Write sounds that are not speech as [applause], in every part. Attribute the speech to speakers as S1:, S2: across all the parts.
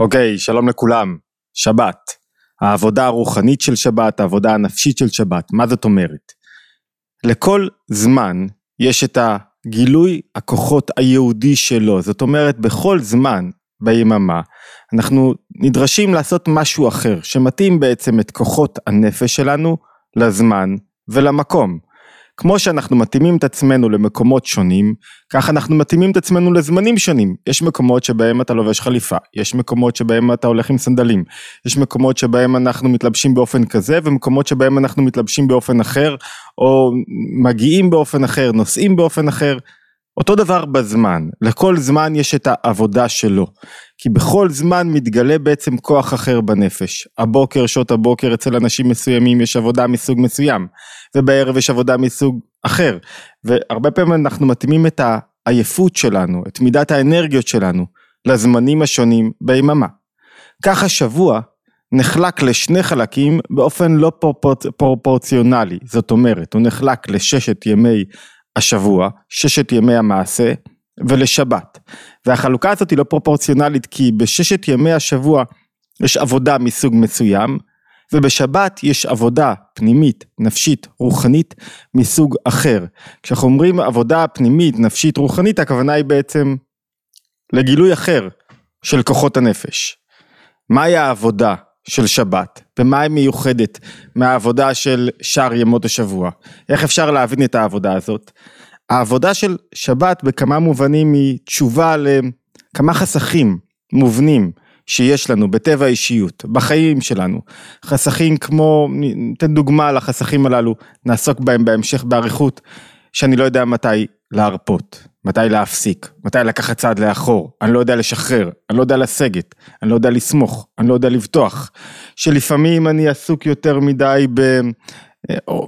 S1: אוקיי, שלום לכולם. שבת. העבודה הרוחנית של שבת, העבודה הנפשית של שבת. מה זאת אומרת? לכל זמן יש את הגילוי הכוחות היהודי שלו. זאת אומרת, בכל זמן ביממה אנחנו נדרשים לעשות משהו אחר, שמתאים בעצם את כוחות הנפש שלנו לזמן ולמקום. כמו שאנחנו מתאימים את עצמנו למקומות שונים, כך אנחנו מתאימים את עצמנו לזמנים שונים. יש מקומות שבהם אתה לובש חליפה, יש מקומות שבהם אתה הולך עם סנדלים, יש מקומות שבהם אנחנו מתלבשים באופן כזה, ומקומות שבהם אנחנו מתלבשים באופן אחר, או מגיעים באופן אחר, נוסעים באופן אחר. אותו דבר בזמן, לכל זמן יש את העבודה שלו, כי בכל זמן מתגלה בעצם כוח אחר בנפש. הבוקר, שעות הבוקר אצל אנשים מסוימים יש עבודה מסוג מסוים, ובערב יש עבודה מסוג אחר, והרבה פעמים אנחנו מתאימים את העייפות שלנו, את מידת האנרגיות שלנו, לזמנים השונים ביממה. כך השבוע נחלק לשני חלקים באופן לא פרופורציונלי, זאת אומרת, הוא נחלק לששת ימי השבוע, ששת ימי המעשה ולשבת. והחלוקה הזאת היא לא פרופורציונלית כי בששת ימי השבוע יש עבודה מסוג מסוים ובשבת יש עבודה פנימית, נפשית, רוחנית מסוג אחר. כשאנחנו אומרים עבודה פנימית, נפשית, רוחנית, הכוונה היא בעצם לגילוי אחר של כוחות הנפש. מהי העבודה של שבת ומה היא מיוחדת מהעבודה של שאר ימות השבוע. איך אפשר להבין את העבודה הזאת? העבודה של שבת בכמה מובנים היא תשובה לכמה חסכים מובנים שיש לנו בטבע האישיות, בחיים שלנו. חסכים כמו, ניתן דוגמה לחסכים הללו, נעסוק בהם בהמשך באריכות, שאני לא יודע מתי להרפות. מתי להפסיק, מתי לקחת צעד לאחור, אני לא יודע לשחרר, אני לא יודע לסגת, אני לא יודע לסמוך, אני לא יודע לבטוח, שלפעמים אני עסוק יותר מדי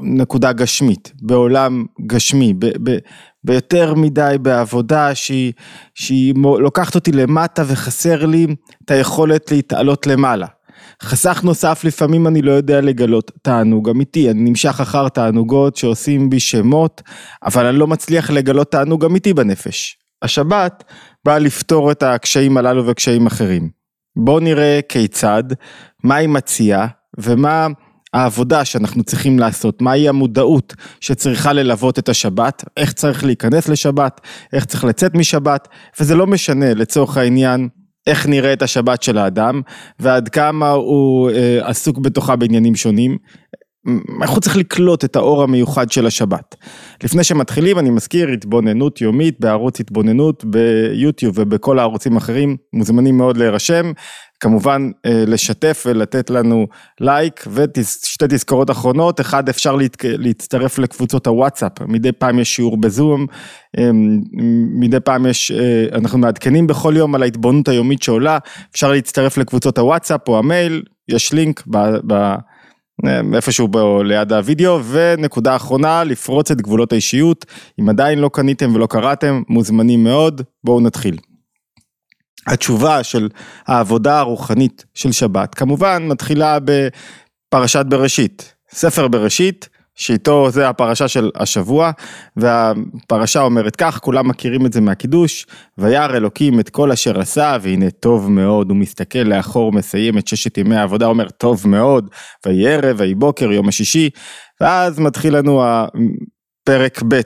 S1: בנקודה גשמית, בעולם גשמי, ב, ב, ביותר מדי בעבודה שהיא, שהיא לוקחת אותי למטה וחסר לי את היכולת להתעלות למעלה. חסך נוסף לפעמים אני לא יודע לגלות תענוג אמיתי, אני נמשך אחר תענוגות שעושים בי שמות, אבל אני לא מצליח לגלות תענוג אמיתי בנפש. השבת באה לפתור את הקשיים הללו וקשיים אחרים. בואו נראה כיצד, מה היא מציעה ומה העבודה שאנחנו צריכים לעשות, מהי המודעות שצריכה ללוות את השבת, איך צריך להיכנס לשבת, איך צריך לצאת משבת, וזה לא משנה לצורך העניין איך נראית השבת של האדם, ועד כמה הוא אה, עסוק בתוכה בעניינים שונים. הוא צריך לקלוט את האור המיוחד של השבת. לפני שמתחילים אני מזכיר התבוננות יומית בערוץ התבוננות ביוטיוב ובכל הערוצים האחרים, מוזמנים מאוד להירשם, כמובן אה, לשתף ולתת לנו לייק ושתי תזכורות אחרונות, אחד אפשר. להצטרף לקבוצות הוואטסאפ, מדי פעם יש שיעור בזום, אמ, מדי פעם יש, אה, אנחנו מעדכנים בכל יום על ההתבוננות היומית שעולה, אפשר להצטרף לקבוצות הוואטסאפ או המייל, יש לינק ב... ב... איפשהו בו ליד הוידאו. ונקודה אחרונה לפרוץ את גבולות האישיות. אם עדיין לא קניתם ולא קראתם מוזמנים מאוד. בואו נתחיל. התשובה של העבודה הרוחנית של שבת כמובן מתחילה בפרשת בראשית ספר בראשית שאיתו זה הפרשה של השבוע, והפרשה אומרת כך, כולם מכירים את זה מהקידוש, וירא אלוקים את כל אשר עשה, והנה טוב מאוד, הוא מסתכל לאחור, מסיים את ששת ימי העבודה, אומר טוב מאוד, ויהי ערב, ויהי בוקר, יום השישי, ואז מתחיל לנו פרק ב'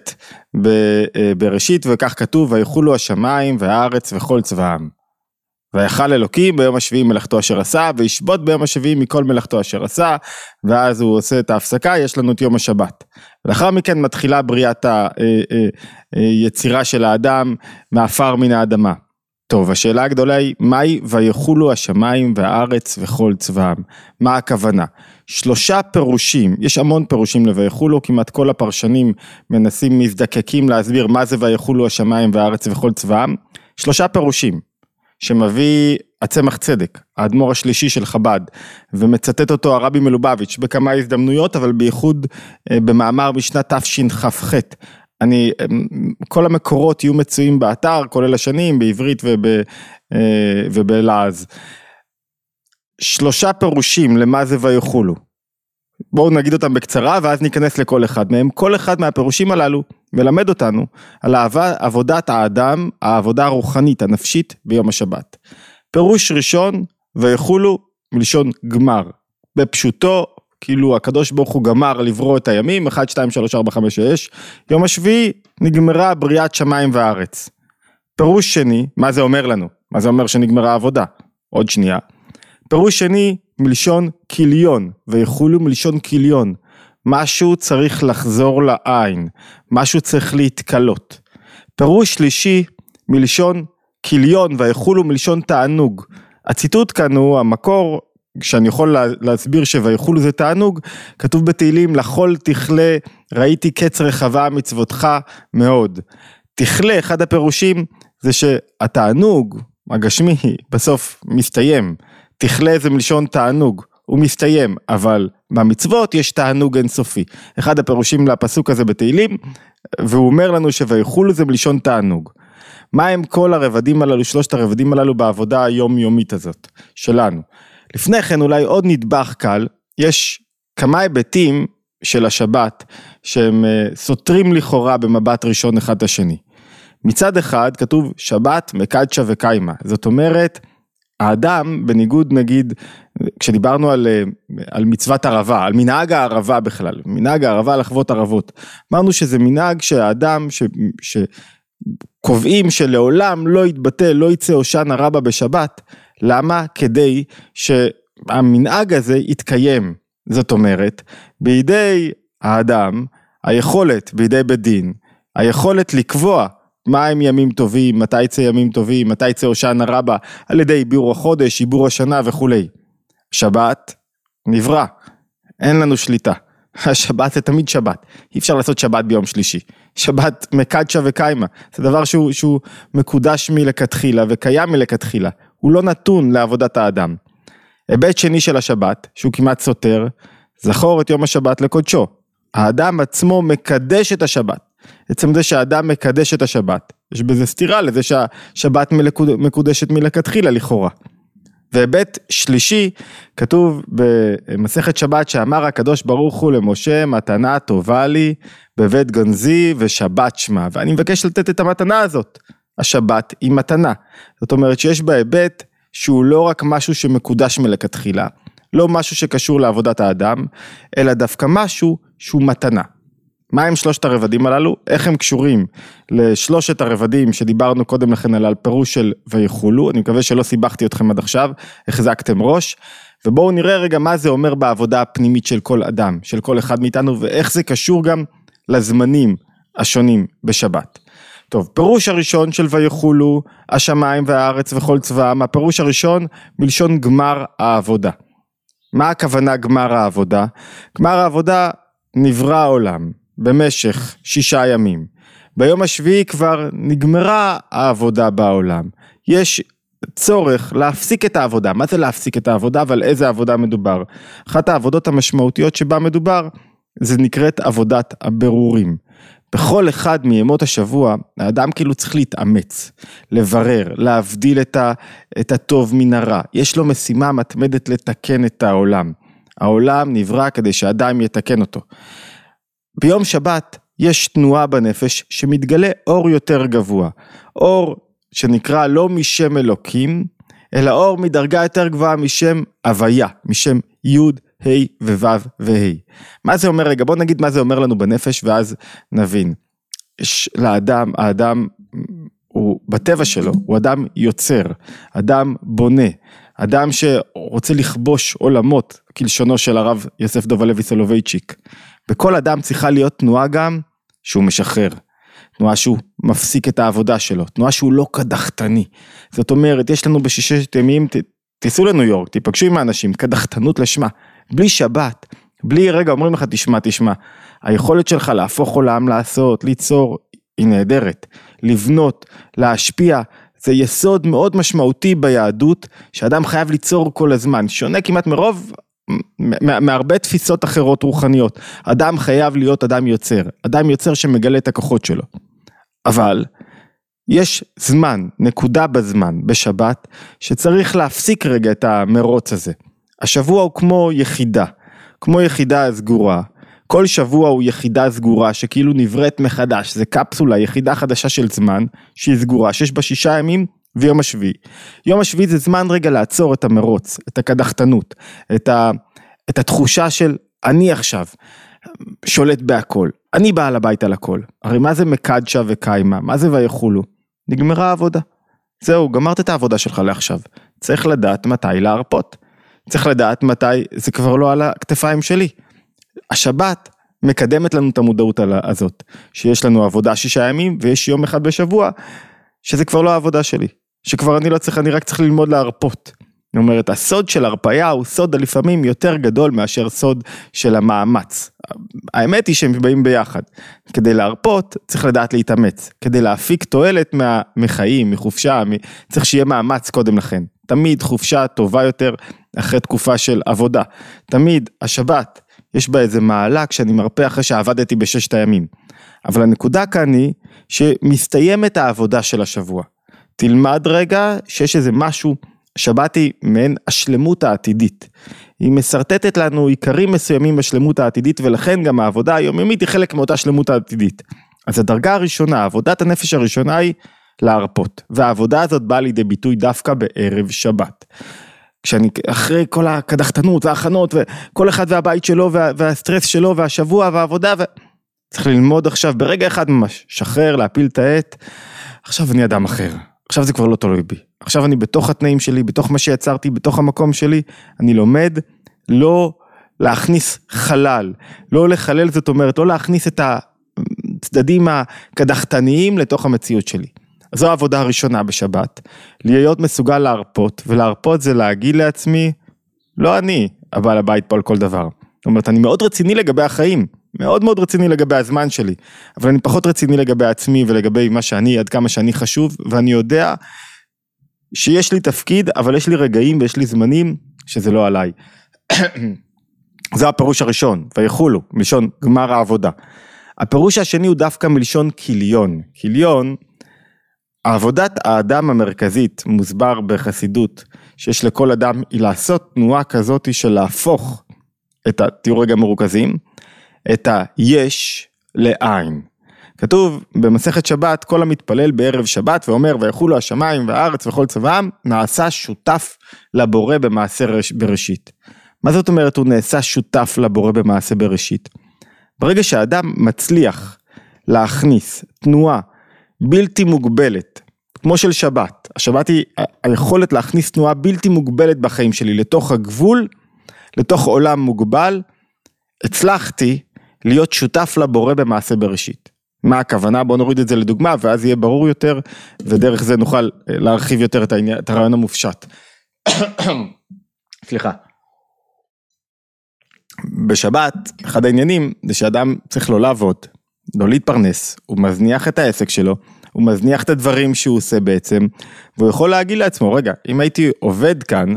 S1: בראשית, וכך כתוב, ויחולו השמיים והארץ וכל צבאם. ויכל אלוקים ביום השביעי מלאכתו אשר עשה, וישבות ביום השביעי מכל מלאכתו אשר עשה, ואז הוא עושה את ההפסקה, יש לנו את יום השבת. ולאחר מכן מתחילה בריאת היצירה אה, אה, אה, של האדם מעפר מן האדמה. טוב, השאלה הגדולה היא, מהי ויחולו השמיים והארץ וכל צבאם? מה הכוונה? שלושה פירושים, יש המון פירושים ל"ויחולו", כמעט כל הפרשנים מנסים, מזדקקים להסביר מה זה ויחולו השמיים והארץ וכל צבאם. שלושה פירושים. שמביא הצמח צדק, האדמו"ר השלישי של חב"ד, ומצטט אותו הרבי מלובביץ' בכמה הזדמנויות, אבל בייחוד אה, במאמר משנת תשכ"ח. אני, אה, כל המקורות יהיו מצויים באתר, כולל השנים, בעברית וב, אה, ובלעז. שלושה פירושים למה זה ויחולו. בואו נגיד אותם בקצרה ואז ניכנס לכל אחד מהם. כל אחד מהפירושים הללו מלמד אותנו על העבודת האדם, העבודה הרוחנית, הנפשית, ביום השבת. פירוש ראשון, ויחולו מלשון גמר. בפשוטו, כאילו הקדוש ברוך הוא גמר לברוא את הימים, 1, 2, 3, 4, 5, 6, יום השביעי נגמרה בריאת שמיים וארץ. פירוש שני, מה זה אומר לנו? מה זה אומר שנגמרה העבודה? עוד שנייה. פירוש שני, מלשון כיליון, ויחולו מלשון כיליון. משהו צריך לחזור לעין, משהו צריך להתקלות. פירוש שלישי, מלשון כיליון, ויחולו מלשון תענוג. הציטוט כאן הוא המקור שאני יכול להסביר שויחולו זה תענוג, כתוב בתהילים לכל תכלה ראיתי קץ רחבה מצוותך מאוד. תכלה, אחד הפירושים זה שהתענוג הגשמי בסוף מסתיים. תכלה זה מלשון תענוג, הוא מסתיים, אבל במצוות יש תענוג אינסופי. אחד הפירושים לפסוק הזה בתהילים, והוא אומר לנו שויחולו זה מלשון תענוג. מה הם כל הרבדים הללו, שלושת הרבדים הללו בעבודה היומיומית הזאת שלנו. לפני כן אולי עוד נדבך קל, יש כמה היבטים של השבת שהם אה, סותרים לכאורה במבט ראשון אחד את השני. מצד אחד כתוב שבת מקדשה וקיימה, זאת אומרת האדם בניגוד נגיד כשדיברנו על, אה, על מצוות ערבה, על מנהג הערבה בכלל, מנהג הערבה לחוות ערבות, אמרנו שזה מנהג שהאדם ש, שקובעים שלעולם לא יתבטל, לא יצא הושענא רבה בשבת, למה? כדי שהמנהג הזה יתקיים, זאת אומרת, בידי האדם, היכולת בידי בית דין, היכולת לקבוע מה הם ימים טובים, מתי יצא ימים טובים, מתי יצא הושענא רבה, על ידי עיבור החודש, עיבור השנה וכולי. שבת, נברא, אין לנו שליטה. [laughs] השבת זה תמיד שבת, אי אפשר לעשות שבת ביום שלישי. שבת מקדשה וקיימה, זה דבר שהוא, שהוא מקודש מלכתחילה וקיים מלכתחילה, הוא לא נתון לעבודת האדם. היבט שני של השבת, שהוא כמעט סותר, זכור את יום השבת לקודשו. האדם עצמו מקדש את השבת. עצם זה שהאדם מקדש את השבת, יש בזה סתירה לזה שהשבת מקודשת מלכתחילה לכאורה. והיבט שלישי, כתוב במסכת שבת שאמר הקדוש ברוך הוא למשה מתנה טובה לי בבית גנזי ושבת שמה ואני מבקש לתת את המתנה הזאת. השבת היא מתנה. זאת אומרת שיש בה היבט שהוא לא רק משהו שמקודש מלכתחילה, לא משהו שקשור לעבודת האדם, אלא דווקא משהו שהוא מתנה. מה הם שלושת הרבדים הללו? איך הם קשורים לשלושת הרבדים שדיברנו קודם לכן על הפירוש של ויחולו, אני מקווה שלא סיבכתי אתכם עד עכשיו, החזקתם ראש, ובואו נראה רגע מה זה אומר בעבודה הפנימית של כל אדם, של כל אחד מאיתנו, ואיך זה קשור גם לזמנים השונים בשבת. טוב, פירוש הראשון של ויחולו, השמיים והארץ וכל צבאם, הפירוש הראשון מלשון גמר העבודה. מה הכוונה גמר העבודה? גמר העבודה נברא העולם במשך שישה ימים. ביום השביעי כבר נגמרה העבודה בעולם. יש צורך להפסיק את העבודה. מה זה להפסיק את העבודה ועל איזה עבודה מדובר? אחת העבודות המשמעותיות שבה מדובר זה נקראת עבודת הבירורים. בכל אחד מימות השבוע, האדם כאילו צריך להתאמץ, לברר, להבדיל את, ה, את הטוב מן הרע. יש לו משימה מתמדת לתקן את העולם. העולם נברא כדי שאדם יתקן אותו. ביום שבת יש תנועה בנפש שמתגלה אור יותר גבוה. אור שנקרא לא משם אלוקים, אלא אור מדרגה יותר גבוהה משם הוויה, משם י' ה' וו' וה'. מה זה אומר רגע? בוא נגיד מה זה אומר לנו בנפש ואז נבין. יש לאדם, האדם הוא בטבע שלו, הוא אדם יוצר, אדם בונה, אדם שרוצה לכבוש עולמות, כלשונו של הרב יוסף דוב הלוי סולובייצ'יק. בכל אדם צריכה להיות תנועה גם שהוא משחרר. תנועה שהוא מפסיק את העבודה שלו, תנועה שהוא לא קדחתני. זאת אומרת, יש לנו בששת ימים, תיסעו לניו יורק, תיפגשו עם האנשים, קדחתנות לשמה. בלי שבת, בלי רגע אומרים לך תשמע תשמע, היכולת שלך להפוך עולם לעשות, ליצור, היא נהדרת. לבנות, להשפיע, זה יסוד מאוד משמעותי ביהדות, שאדם חייב ליצור כל הזמן, שונה כמעט מרוב, מהרבה תפיסות אחרות רוחניות. אדם חייב להיות אדם יוצר, אדם יוצר שמגלה את הכוחות שלו. אבל, יש זמן, נקודה בזמן, בשבת, שצריך להפסיק רגע את המרוץ הזה. השבוע הוא כמו יחידה, כמו יחידה סגורה. כל שבוע הוא יחידה סגורה שכאילו נבראת מחדש, זה קפסולה, יחידה חדשה של זמן שהיא סגורה, שיש בה שישה ימים ויום השביעי. יום השביעי זה זמן רגע לעצור את המרוץ, את הקדחתנות, את, ה, את התחושה של אני עכשיו שולט בהכל, אני בעל הבית על הכל. הרי מה זה מקדשה וקיימה? מה זה ויכולו? נגמרה העבודה. זהו, גמרת את העבודה שלך לעכשיו. צריך לדעת מתי להרפות. צריך לדעת מתי זה כבר לא על הכתפיים שלי. השבת מקדמת לנו את המודעות הזאת, שיש לנו עבודה שישה ימים ויש יום אחד בשבוע, שזה כבר לא העבודה שלי. שכבר אני לא צריך, אני רק צריך ללמוד להרפות. זאת אומרת, הסוד של הרפאיה הוא סוד הלפעמים יותר גדול מאשר סוד של המאמץ. האמת היא שהם באים ביחד. כדי להרפות, צריך לדעת להתאמץ. כדי להפיק תועלת מה, מחיים, מחופשה, מ... צריך שיהיה מאמץ קודם לכן. תמיד חופשה טובה יותר אחרי תקופה של עבודה. תמיד השבת, יש בה איזה מעלה כשאני מרפא אחרי שעבדתי בששת הימים. אבל הנקודה כאן היא שמסתיימת העבודה של השבוע. תלמד רגע שיש איזה משהו, שבת היא מעין השלמות העתידית. היא משרטטת לנו עיקרים מסוימים בשלמות העתידית ולכן גם העבודה היומיומית היא חלק מאותה שלמות העתידית. אז הדרגה הראשונה, עבודת הנפש הראשונה היא להרפות, והעבודה הזאת באה לידי ביטוי דווקא בערב שבת. כשאני אחרי כל הקדחתנות וההכנות וכל אחד והבית שלו וה, והסטרס שלו והשבוע והעבודה ו... צריך ללמוד עכשיו ברגע אחד ממש, שחרר, להפיל את העט, עכשיו אני אדם אחר, עכשיו זה כבר לא תלוי בי, עכשיו אני בתוך התנאים שלי, בתוך מה שיצרתי, בתוך המקום שלי, אני לומד לא להכניס חלל, לא לחלל זאת אומרת, לא להכניס את הצדדים הקדחתניים לתוך המציאות שלי. זו העבודה הראשונה בשבת, להיות מסוגל להרפות, ולהרפות זה להגיד לעצמי, לא אני הבעל הבית פה על כל דבר. זאת אומרת, אני מאוד רציני לגבי החיים, מאוד מאוד רציני לגבי הזמן שלי, אבל אני פחות רציני לגבי עצמי ולגבי מה שאני, עד כמה שאני חשוב, ואני יודע שיש לי תפקיד, אבל יש לי רגעים ויש לי זמנים שזה לא עליי. [clears throat] זה הפירוש הראשון, ויחולו, מלשון גמר העבודה. הפירוש השני הוא דווקא מלשון כיליון. כיליון עבודת האדם המרכזית מוסבר בחסידות שיש לכל אדם היא לעשות תנועה כזאת של להפוך את ה... תהיו רגע מרוכזים, את היש לעין. כתוב במסכת שבת כל המתפלל בערב שבת ואומר ויחולו השמיים והארץ וכל צבאם נעשה שותף לבורא במעשה בראשית. מה זאת אומרת הוא נעשה שותף לבורא במעשה בראשית? ברגע שהאדם מצליח להכניס תנועה בלתי מוגבלת, כמו של שבת. השבת היא היכולת להכניס תנועה בלתי מוגבלת בחיים שלי לתוך הגבול, לתוך עולם מוגבל. הצלחתי להיות שותף לבורא במעשה בראשית. מה הכוונה? בוא נוריד את זה לדוגמה ואז יהיה ברור יותר ודרך זה נוכל אה, להרחיב יותר את, העניין, את הרעיון המופשט. סליחה. בשבת, אחד העניינים זה שאדם צריך לא לעבוד, לא להתפרנס, הוא מזניח את העסק שלו, הוא מזניח את הדברים שהוא עושה בעצם, והוא יכול להגיד לעצמו, רגע, אם הייתי עובד כאן,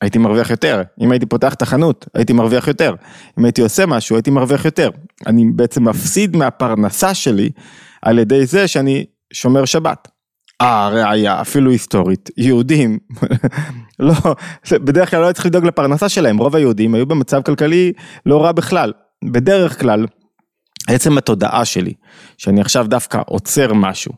S1: הייתי מרוויח יותר, אם הייתי פותח את החנות, הייתי מרוויח יותר, אם הייתי עושה משהו, הייתי מרוויח יותר. אני בעצם מפסיד מהפרנסה שלי על ידי זה שאני שומר שבת. אה, אפילו היסטורית, יהודים, [laughs] לא, בדרך כלל לא צריך לדאוג לפרנסה שלהם, רוב היהודים היו במצב כלכלי לא רע בכלל. בדרך כלל, עצם התודעה שלי, שאני עכשיו דווקא עוצר משהו,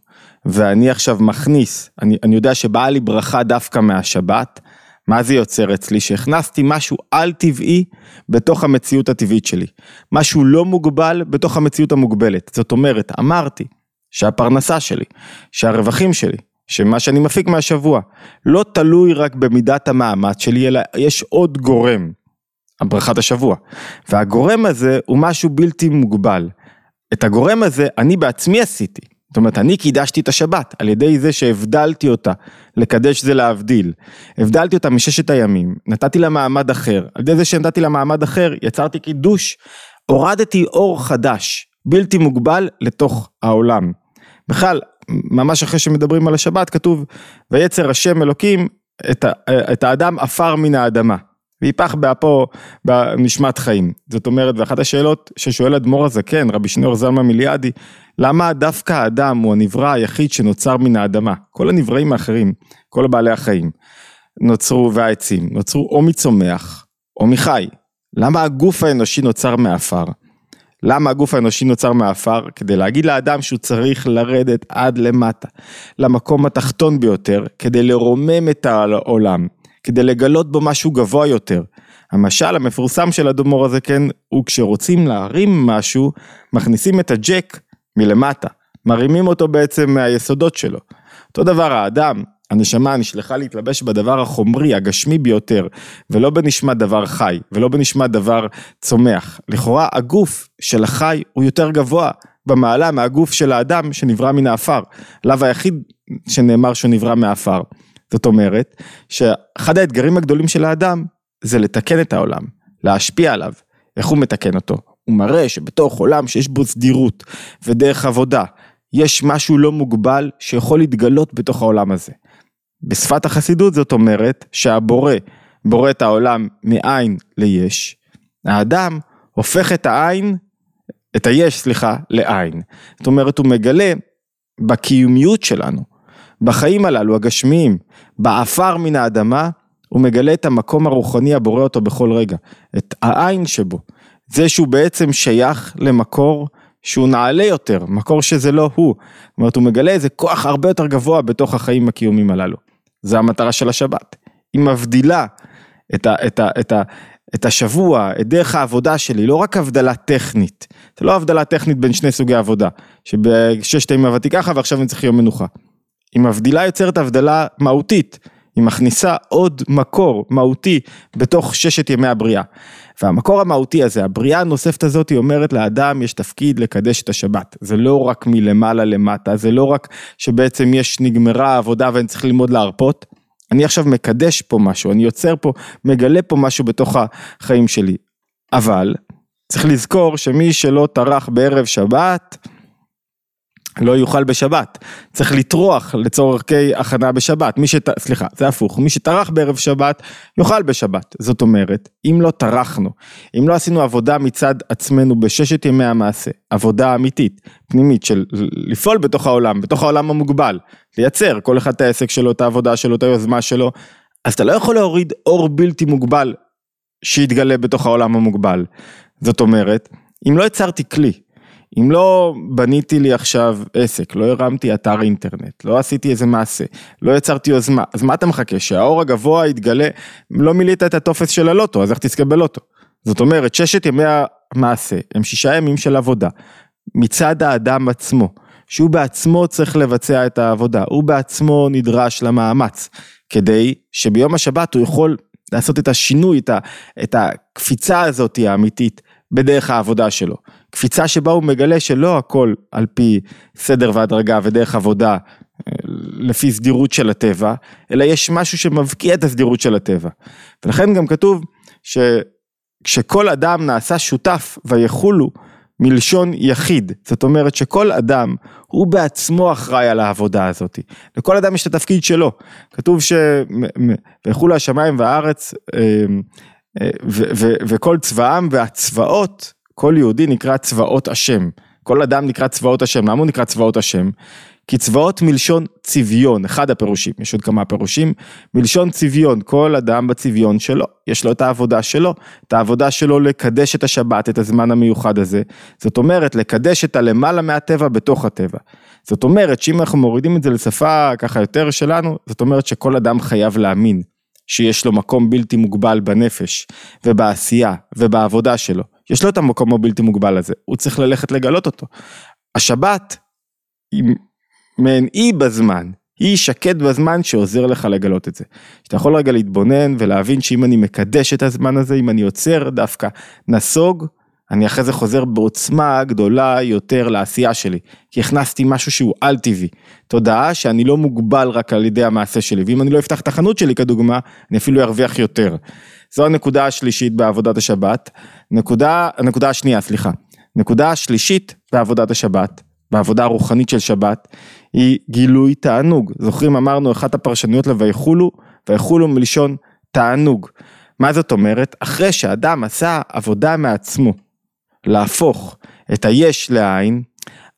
S1: ואני עכשיו מכניס, אני, אני יודע שבאה לי ברכה דווקא מהשבת, מה זה יוצר אצלי? שהכנסתי משהו על טבעי בתוך המציאות הטבעית שלי. משהו לא מוגבל בתוך המציאות המוגבלת. זאת אומרת, אמרתי שהפרנסה שלי, שהרווחים שלי, שמה שאני מפיק מהשבוע, לא תלוי רק במידת המאמץ שלי, אלא יש עוד גורם, ברכת השבוע. והגורם הזה הוא משהו בלתי מוגבל. את הגורם הזה אני בעצמי עשיתי. זאת אומרת, אני קידשתי את השבת על ידי זה שהבדלתי אותה, לקדש זה להבדיל. הבדלתי אותה מששת הימים, נתתי לה מעמד אחר. על ידי זה שנתתי לה מעמד אחר, יצרתי קידוש, הורדתי אור חדש, בלתי מוגבל, לתוך העולם. בכלל, ממש אחרי שמדברים על השבת, כתוב, ויצר השם אלוקים את, את האדם עפר מן האדמה. ויפח באפו בנשמת חיים. זאת אומרת, ואחת השאלות ששואל אדמו"ר הזקן, רבי שניאור זלמה מיליאדי, למה דווקא האדם הוא הנברא היחיד שנוצר מן האדמה? כל הנבראים האחרים, כל בעלי החיים, נוצרו, והעצים, נוצרו או מצומח או מחי. למה הגוף האנושי נוצר מעפר? למה הגוף האנושי נוצר מעפר? כדי להגיד לאדם שהוא צריך לרדת עד למטה, למקום התחתון ביותר, כדי לרומם את העולם, כדי לגלות בו משהו גבוה יותר. המשל המפורסם של אדמו"ר הזה כן, הוא כשרוצים להרים משהו, מכניסים את הג'ק מלמטה, מרימים אותו בעצם מהיסודות שלו. אותו דבר האדם, הנשמה נשלחה להתלבש בדבר החומרי, הגשמי ביותר, ולא בנשמת דבר חי, ולא בנשמת דבר צומח. לכאורה הגוף של החי הוא יותר גבוה במעלה מהגוף של האדם שנברא מן האפר. לאו היחיד שנאמר שהוא נברא. זאת אומרת, שאחד האתגרים הגדולים של האדם זה לתקן את העולם, להשפיע עליו. איך הוא מתקן אותו? הוא מראה שבתוך עולם שיש בו סדירות ודרך עבודה, יש משהו לא מוגבל שיכול להתגלות בתוך העולם הזה. בשפת החסידות זאת אומרת שהבורא בורא את העולם מאין ליש, האדם הופך את העין, את היש סליחה, לעין. זאת אומרת הוא מגלה בקיומיות שלנו, בחיים הללו הגשמיים, בעפר מן האדמה, הוא מגלה את המקום הרוחני הבורא אותו בכל רגע, את העין שבו, זה שהוא בעצם שייך למקור שהוא נעלה יותר, מקור שזה לא הוא. זאת אומרת, הוא מגלה איזה כוח הרבה יותר גבוה בתוך החיים הקיומיים הללו. זה המטרה של השבת. היא מבדילה את, ה, את, ה, את, ה, את השבוע, את דרך העבודה שלי, לא רק הבדלה טכנית. זה לא הבדלה טכנית בין שני סוגי עבודה, שבששת הימים עבדתי ככה ועכשיו אני צריך יום מנוחה. היא מבדילה יוצרת הבדלה מהותית. היא מכניסה עוד מקור מהותי בתוך ששת ימי הבריאה. והמקור המהותי הזה, הבריאה הנוספת הזאת, היא אומרת לאדם יש תפקיד לקדש את השבת. זה לא רק מלמעלה למטה, זה לא רק שבעצם יש, נגמרה העבודה ואני צריך ללמוד להרפות. אני עכשיו מקדש פה משהו, אני יוצר פה, מגלה פה משהו בתוך החיים שלי. אבל, צריך לזכור שמי שלא טרח בערב שבת, לא יאכל בשבת, צריך לטרוח לצורכי הכנה בשבת, מי שט... סליחה, זה הפוך, מי שטרח בערב שבת, יאכל בשבת, זאת אומרת, אם לא טרחנו, אם לא עשינו עבודה מצד עצמנו בששת ימי המעשה, עבודה אמיתית, פנימית של לפעול בתוך העולם, בתוך העולם המוגבל, לייצר כל אחד את העסק שלו, את העבודה שלו, את היוזמה שלו, אז אתה לא יכול להוריד אור בלתי מוגבל שיתגלה בתוך העולם המוגבל, זאת אומרת, אם לא יצרתי כלי, אם לא בניתי לי עכשיו עסק, לא הרמתי אתר אינטרנט, לא עשיתי איזה מעשה, לא יצרתי יוזמה, אז מה אתה מחכה? שהאור הגבוה יתגלה, לא מילאת את הטופס של הלוטו, אז איך תזכה בלוטו? זאת אומרת, ששת ימי המעשה הם שישה ימים של עבודה, מצד האדם עצמו, שהוא בעצמו צריך לבצע את העבודה, הוא בעצמו נדרש למאמץ, כדי שביום השבת הוא יכול לעשות את השינוי, את, את הקפיצה הזאת האמיתית בדרך העבודה שלו. קפיצה שבה הוא מגלה שלא הכל על פי סדר והדרגה ודרך עבודה אה, לפי סדירות של הטבע, אלא יש משהו שמבקיע את הסדירות של הטבע. ולכן גם כתוב שכשכל אדם נעשה שותף ויחולו מלשון יחיד, זאת אומרת שכל אדם הוא בעצמו אחראי על העבודה הזאת, לכל אדם יש את התפקיד שלו, כתוב ש... ויחולו השמיים והארץ אה, אה, וכל צבאם והצבאות כל יהודי נקרא צבאות השם. כל אדם נקרא צבאות השם. למה הוא נקרא צבאות השם? כי צבאות מלשון צביון, אחד הפירושים, יש עוד כמה פירושים, מלשון צביון, כל אדם בצביון שלו, יש לו את העבודה שלו, את העבודה שלו לקדש את השבת, את הזמן המיוחד הזה, זאת אומרת לקדש את הלמעלה מהטבע בתוך הטבע. זאת אומרת שאם אנחנו מורידים את זה לשפה ככה יותר שלנו, זאת אומרת שכל אדם חייב להאמין שיש לו מקום בלתי מוגבל בנפש ובעשייה ובעבודה שלו. יש לו את המקום הבלתי מוגבל הזה, הוא צריך ללכת לגלות אותו. השבת היא מעין אי בזמן, היא שקט בזמן שעוזר לך לגלות את זה. שאתה יכול רגע להתבונן ולהבין שאם אני מקדש את הזמן הזה, אם אני יוצר דווקא נסוג, אני אחרי זה חוזר בעוצמה גדולה יותר לעשייה שלי, כי הכנסתי משהו שהוא על טבעי, תודעה שאני לא מוגבל רק על ידי המעשה שלי, ואם אני לא אפתח את החנות שלי כדוגמה, אני אפילו ארוויח יותר. זו הנקודה השלישית בעבודת השבת. נקודה, הנקודה השנייה, סליחה. נקודה השלישית בעבודת השבת, בעבודה הרוחנית של שבת, היא גילוי תענוג. זוכרים אמרנו אחת הפרשנויות ל"ויחולו", ויחולו מלשון תענוג. מה זאת אומרת? אחרי שאדם עשה עבודה מעצמו, להפוך את היש לעין,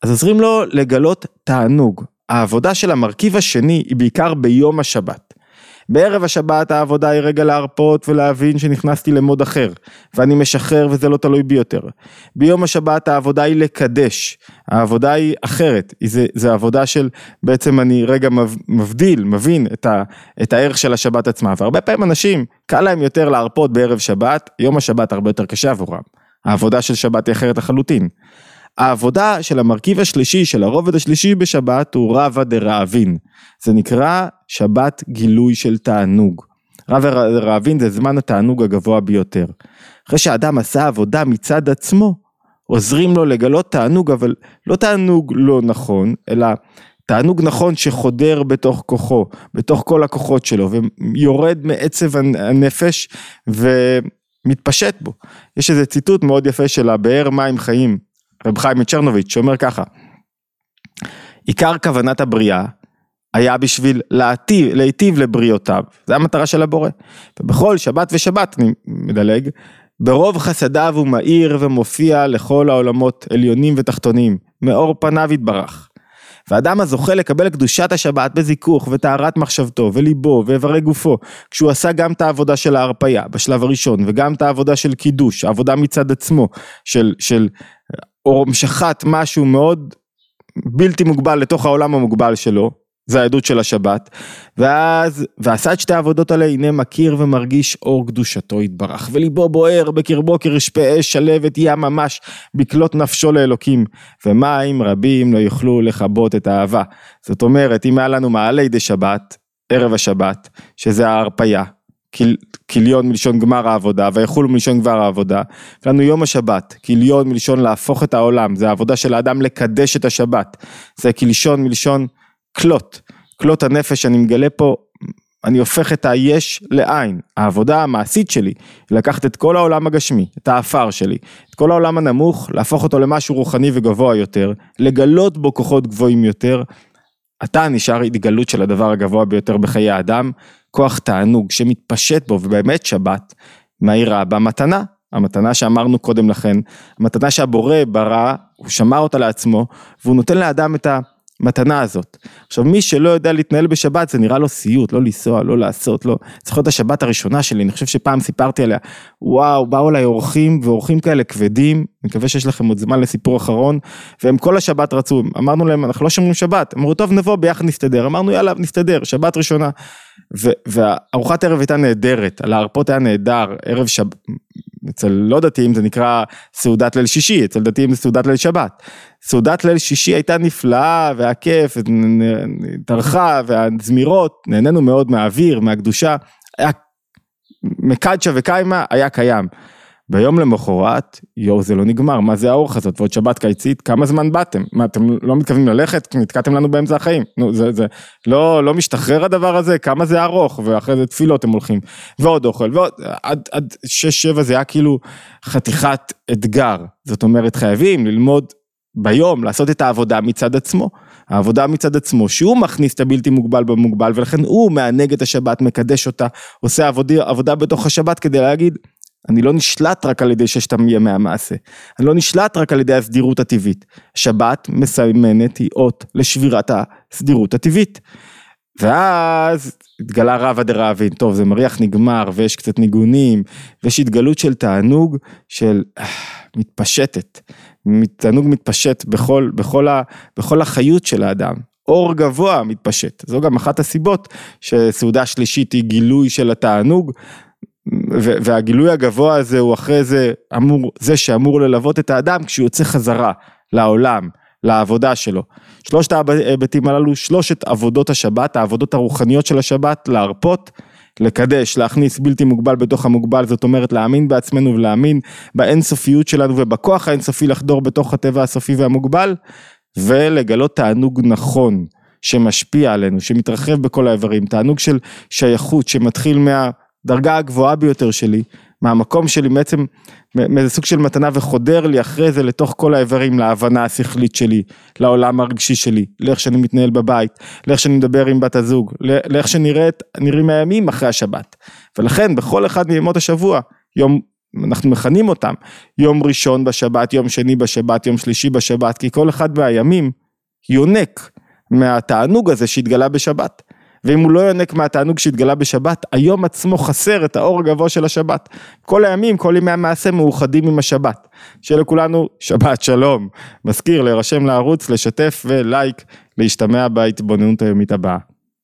S1: אז עוזרים לו לגלות תענוג. העבודה של המרכיב השני היא בעיקר ביום השבת. בערב השבת העבודה היא רגע להרפות ולהבין שנכנסתי למוד אחר, ואני משחרר וזה לא תלוי בי יותר. ביום השבת העבודה היא לקדש, העבודה היא אחרת, זה עבודה של בעצם אני רגע מבדיל, מבין את, ה, את הערך של השבת עצמה, והרבה פעמים אנשים, קל להם יותר להרפות בערב שבת, יום השבת הרבה יותר קשה עבורם. העבודה של שבת היא אחרת לחלוטין. העבודה של המרכיב השלישי, של הרובד השלישי בשבת הוא רבא דרעבין. זה נקרא שבת גילוי של תענוג. רבא דרעבין זה זמן התענוג הגבוה ביותר. אחרי שהאדם עשה עבודה מצד עצמו, עוזרים לו לגלות תענוג, אבל לא תענוג לא נכון, אלא תענוג נכון שחודר בתוך כוחו, בתוך כל הכוחות שלו, ויורד מעצב הנפש ומתפשט בו. יש איזה ציטוט מאוד יפה של הבאר מים חיים, רב חיים מצ'רנוביץ', שאומר ככה, עיקר כוונת הבריאה היה בשביל להטיב, להיטיב לבריאותיו, זה המטרה של הבורא. ובכל שבת ושבת, אני מדלג, ברוב חסדיו הוא מאיר ומופיע לכל העולמות עליונים ותחתונים, מאור פניו יתברך. והאדם הזוכה לקבל קדושת השבת בזיכוך וטהרת מחשבתו וליבו ואיברי גופו, כשהוא עשה גם את העבודה של ההרפייה בשלב הראשון, וגם את העבודה של קידוש, העבודה מצד עצמו, של, של או משחט משהו מאוד בלתי מוגבל לתוך העולם המוגבל שלו, זה העדות של השבת, ואז, ועשה את שתי העבודות האלה, הנה מכיר ומרגיש אור קדושתו יתברך, וליבו בוער בקרבו כרשפי אש שלבת ים ממש בקלות נפשו לאלוקים, ומים רבים לא יוכלו לכבות את האהבה. זאת אומרת, אם היה לנו מעלי די שבת, ערב השבת, שזה ההרפייה, כיליון מלשון גמר העבודה, ויחולו מלשון גמר העבודה. לנו יום השבת, כיליון מלשון להפוך את העולם, זה העבודה של האדם לקדש את השבת. זה כלשון מלשון כלות, כלות הנפש, אני מגלה פה, אני הופך את היש לעין. העבודה המעשית שלי, לקחת את כל העולם הגשמי, את האפר שלי, את כל העולם הנמוך, להפוך אותו למשהו רוחני וגבוה יותר, לגלות בו כוחות גבוהים יותר. אתה נשאר התגלות של הדבר הגבוה ביותר בחיי האדם, כוח תענוג שמתפשט בו, ובאמת שבת מהירה במתנה, המתנה שאמרנו קודם לכן, המתנה שהבורא ברא, הוא שמר אותה לעצמו, והוא נותן לאדם את המתנה הזאת. עכשיו מי שלא יודע להתנהל בשבת זה נראה לו סיוט, לא לנסוע, לא לעשות, לא, צריך להיות השבת הראשונה שלי, אני חושב שפעם סיפרתי עליה, וואו, באו אליי אורחים ואורחים כאלה כבדים, אני מקווה שיש לכם עוד זמן לסיפור אחרון, והם כל השבת רצו, אמרנו להם אנחנו לא שומרים שבת, אמרו טוב נבוא ביחד נסתדר, אמרנו יאללה נסתדר, שבת ראשונה. והארוחת ערב הייתה נהדרת, על ההרפות היה נהדר, ערב שבת, אצל לא דתיים זה נקרא סעודת ליל שישי, אצל דתיים זה סעודת ליל שבת. סעודת ליל שישי הייתה נפלאה והיה כיף, טרחה והזמירות, נהנינו מאוד מהאוויר, מהקדושה, היה מקדשה וקיימה היה קיים. ביום למחרת, יואו זה לא נגמר, מה זה האורך הזאת, ועוד שבת קיצית, כמה זמן באתם? מה אתם לא מתכוונים ללכת? נתקעתם לנו באמצע החיים. נו זה, זה, לא, לא משתחרר הדבר הזה, כמה זה ארוך, ואחרי זה תפילות הם הולכים, ועוד אוכל, ועוד, עד, עד שש שבע זה היה כאילו חתיכת אתגר, זאת אומרת חייבים ללמוד ביום, לעשות את העבודה מצד עצמו. העבודה מצד עצמו, שהוא מכניס את הבלתי מוגבל במוגבל, ולכן הוא מענג את השבת, מקדש אותה, עושה עבודה, עבודה בתוך השבת כדי להגיד, אני לא נשלט רק על ידי ששת ימי המעשה, אני לא נשלט רק על ידי הסדירות הטבעית. שבת מסמנת היא אות לשבירת הסדירות הטבעית. ואז התגלה רבא דרבין, טוב זה מריח נגמר ויש קצת ניגונים ויש התגלות של תענוג של אה, מתפשטת, תענוג מתפשט בכל, בכל, ה, בכל החיות של האדם, אור גבוה מתפשט, זו גם אחת הסיבות שסעודה שלישית היא גילוי של התענוג והגילוי הגבוה הזה הוא אחרי זה אמור, זה שאמור ללוות את האדם כשהוא יוצא חזרה לעולם, לעבודה שלו. שלושת ההיבטים הללו, שלושת עבודות השבת, העבודות הרוחניות של השבת, להרפות, לקדש, להכניס בלתי מוגבל בתוך המוגבל, זאת אומרת להאמין בעצמנו ולהאמין באינסופיות שלנו ובכוח האינסופי לחדור בתוך הטבע הסופי והמוגבל, ולגלות תענוג נכון שמשפיע עלינו, שמתרחב בכל האיברים, תענוג של שייכות שמתחיל מה... הדרגה הגבוהה ביותר שלי, מהמקום שלי בעצם, מאיזה סוג של מתנה וחודר לי אחרי זה לתוך כל האיברים, להבנה השכלית שלי, לעולם הרגשי שלי, לאיך שאני מתנהל בבית, לאיך שאני מדבר עם בת הזוג, לאיך שנראים הימים אחרי השבת. ולכן בכל אחד מימות השבוע, יום, אנחנו מכנים אותם, יום ראשון בשבת, יום שני בשבת, יום שלישי בשבת, כי כל אחד מהימים יונק מהתענוג הזה שהתגלה בשבת. ואם הוא לא יונק מהתענוג שהתגלה בשבת, היום עצמו חסר את האור הגבוה של השבת. כל הימים, כל ימי המעשה מאוחדים עם השבת. שיהיה לכולנו שבת שלום. מזכיר להירשם לערוץ, לשתף ולייק, להשתמע בהתבוננות היומית הבאה.